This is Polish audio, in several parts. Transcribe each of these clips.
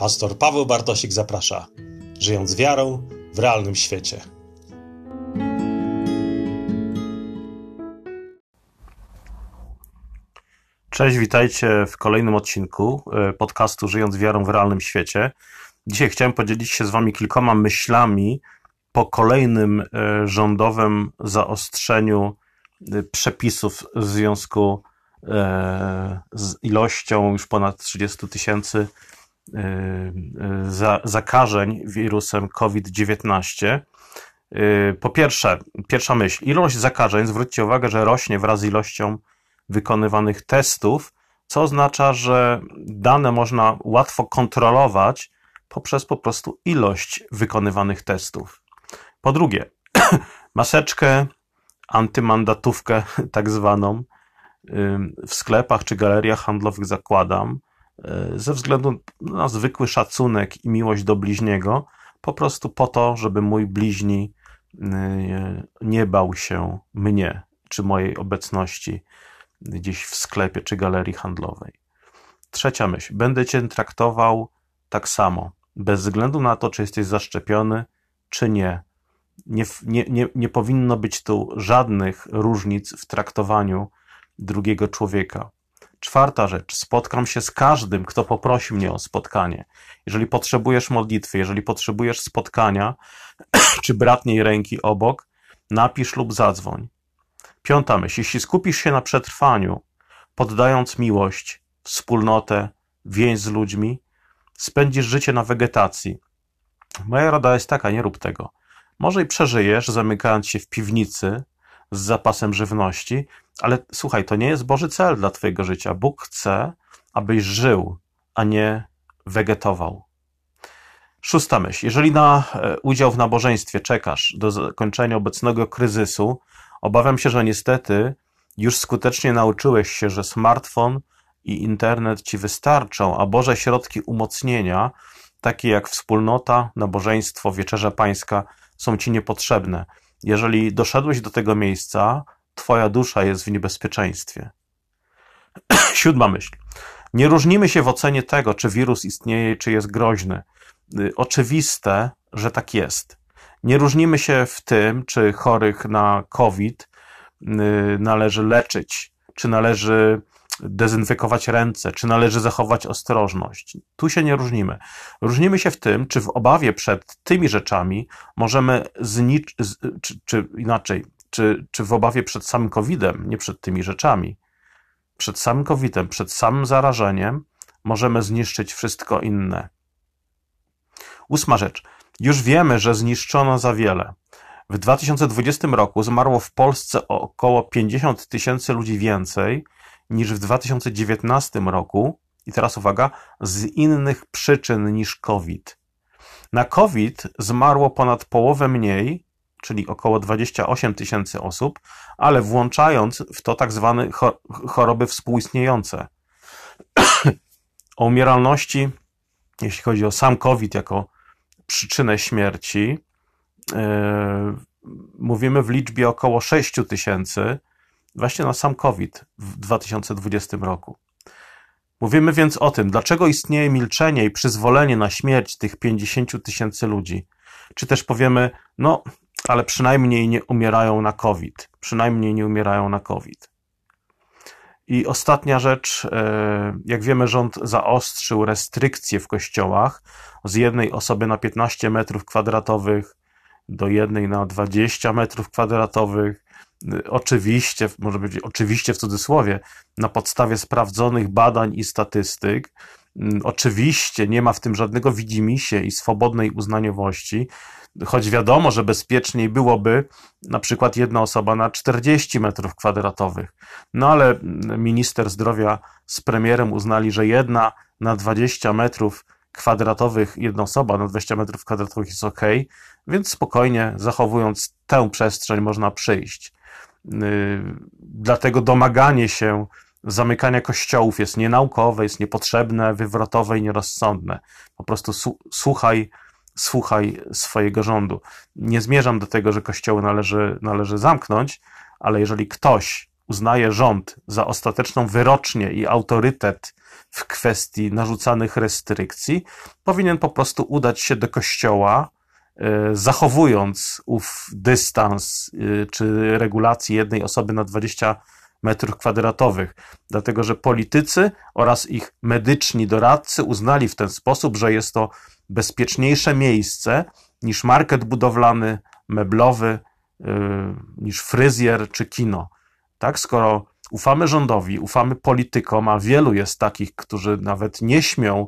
Pastor Paweł Bartosik zaprasza, żyjąc wiarą w realnym świecie. Cześć, witajcie w kolejnym odcinku e, podcastu Żyjąc wiarą w realnym świecie. Dzisiaj chciałem podzielić się z Wami kilkoma myślami po kolejnym e, rządowym zaostrzeniu e, przepisów w związku z ilością już ponad 30 tysięcy zakażeń wirusem COVID-19. Po pierwsze, pierwsza myśl, ilość zakażeń, zwróćcie uwagę, że rośnie wraz z ilością wykonywanych testów, co oznacza, że dane można łatwo kontrolować poprzez po prostu ilość wykonywanych testów. Po drugie, maseczkę, antymandatówkę, tak zwaną, w sklepach czy galeriach handlowych zakładam ze względu na zwykły szacunek i miłość do bliźniego, po prostu po to, żeby mój bliźni y, nie bał się mnie czy mojej obecności gdzieś w sklepie czy galerii handlowej. Trzecia myśl. Będę cię traktował tak samo, bez względu na to, czy jesteś zaszczepiony, czy nie. Nie, nie, nie, nie powinno być tu żadnych różnic w traktowaniu drugiego człowieka. Czwarta rzecz. Spotkam się z każdym, kto poprosi mnie o spotkanie. Jeżeli potrzebujesz modlitwy, jeżeli potrzebujesz spotkania, czy bratniej ręki obok, napisz lub zadzwoń. Piąta myśl. Jeśli skupisz się na przetrwaniu, poddając miłość, wspólnotę, więź z ludźmi, spędzisz życie na wegetacji. Moja rada jest taka, nie rób tego. Może i przeżyjesz, zamykając się w piwnicy z zapasem żywności, ale słuchaj, to nie jest Boży cel dla Twojego życia. Bóg chce, abyś żył, a nie wegetował. Szósta myśl. Jeżeli na e, udział w nabożeństwie czekasz do zakończenia obecnego kryzysu, Obawiam się, że niestety już skutecznie nauczyłeś się, że smartfon i internet ci wystarczą, a Boże środki umocnienia, takie jak wspólnota, nabożeństwo, wieczerza pańska, są ci niepotrzebne. Jeżeli doszedłeś do tego miejsca, twoja dusza jest w niebezpieczeństwie. Siódma myśl. Nie różnimy się w ocenie tego, czy wirus istnieje, czy jest groźny. Y, oczywiste, że tak jest. Nie różnimy się w tym, czy chorych na COVID y, należy leczyć, czy należy dezynfekować ręce, czy należy zachować ostrożność. Tu się nie różnimy. Różnimy się w tym, czy w obawie przed tymi rzeczami możemy znicz, czy, czy inaczej, czy, czy w obawie przed samym COVID-em, nie przed tymi rzeczami, przed samym COVID-em, przed samym zarażeniem możemy zniszczyć wszystko inne. Ósma rzecz. Już wiemy, że zniszczono za wiele. W 2020 roku zmarło w Polsce około 50 tysięcy ludzi więcej niż w 2019 roku, i teraz uwaga, z innych przyczyn niż COVID. Na COVID zmarło ponad połowę mniej, czyli około 28 tysięcy osób, ale włączając w to tak zwane choroby współistniejące. o umieralności, jeśli chodzi o sam COVID jako przyczynę śmierci, e, mówimy w liczbie około 6 tysięcy właśnie na sam COVID w 2020 roku. Mówimy więc o tym, dlaczego istnieje milczenie i przyzwolenie na śmierć tych 50 tysięcy ludzi. Czy też powiemy, no, ale przynajmniej nie umierają na COVID. Przynajmniej nie umierają na COVID. I ostatnia rzecz, e, jak wiemy, rząd zaostrzył restrykcje w kościołach z jednej osoby na 15 metrów kwadratowych do jednej na 20 metrów kwadratowych. Oczywiście, może być oczywiście w cudzysłowie, na podstawie sprawdzonych badań i statystyk. Oczywiście nie ma w tym żadnego widzimisię i swobodnej uznaniowości, choć wiadomo, że bezpieczniej byłoby na przykład jedna osoba na 40 metrów kwadratowych. No ale minister zdrowia z premierem uznali, że jedna na 20 metrów kwadratowych jedna osoba na 20 metrów kwadratowych jest ok, więc spokojnie zachowując tę przestrzeń można przyjść. Yy, dlatego domaganie się zamykania kościołów jest nienaukowe, jest niepotrzebne, wywrotowe i nierozsądne. Po prostu słuchaj, słuchaj swojego rządu. Nie zmierzam do tego, że kościoły należy, należy zamknąć, ale jeżeli ktoś uznaje rząd za ostateczną wyrocznię i autorytet w kwestii narzucanych restrykcji, powinien po prostu udać się do kościoła, zachowując ów dystans e, czy regulację jednej osoby na 20 metrów kwadratowych, dlatego że politycy oraz ich medyczni doradcy uznali w ten sposób, że jest to bezpieczniejsze miejsce niż market budowlany, meblowy, yy, niż fryzjer czy kino. Tak, skoro ufamy rządowi, ufamy politykom, a wielu jest takich, którzy nawet nie śmią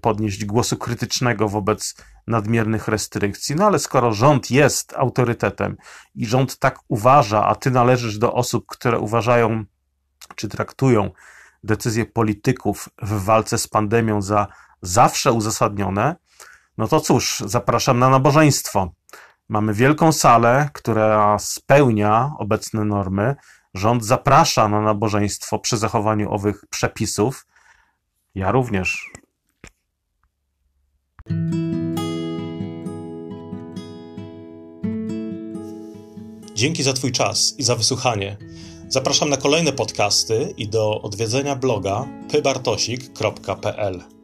podnieść głosu krytycznego wobec nadmiernych restrykcji. No ale skoro rząd jest autorytetem i rząd tak uważa, a ty należysz do osób, które uważają czy traktują decyzje polityków w walce z pandemią za zawsze uzasadnione, no to cóż, zapraszam na nabożeństwo. Mamy wielką salę, która spełnia obecne normy. Rząd zaprasza na nabożeństwo przy zachowaniu owych przepisów. Ja również. Dzięki za Twój czas i za wysłuchanie. Zapraszam na kolejne podcasty i do odwiedzenia bloga pybartosik.pl.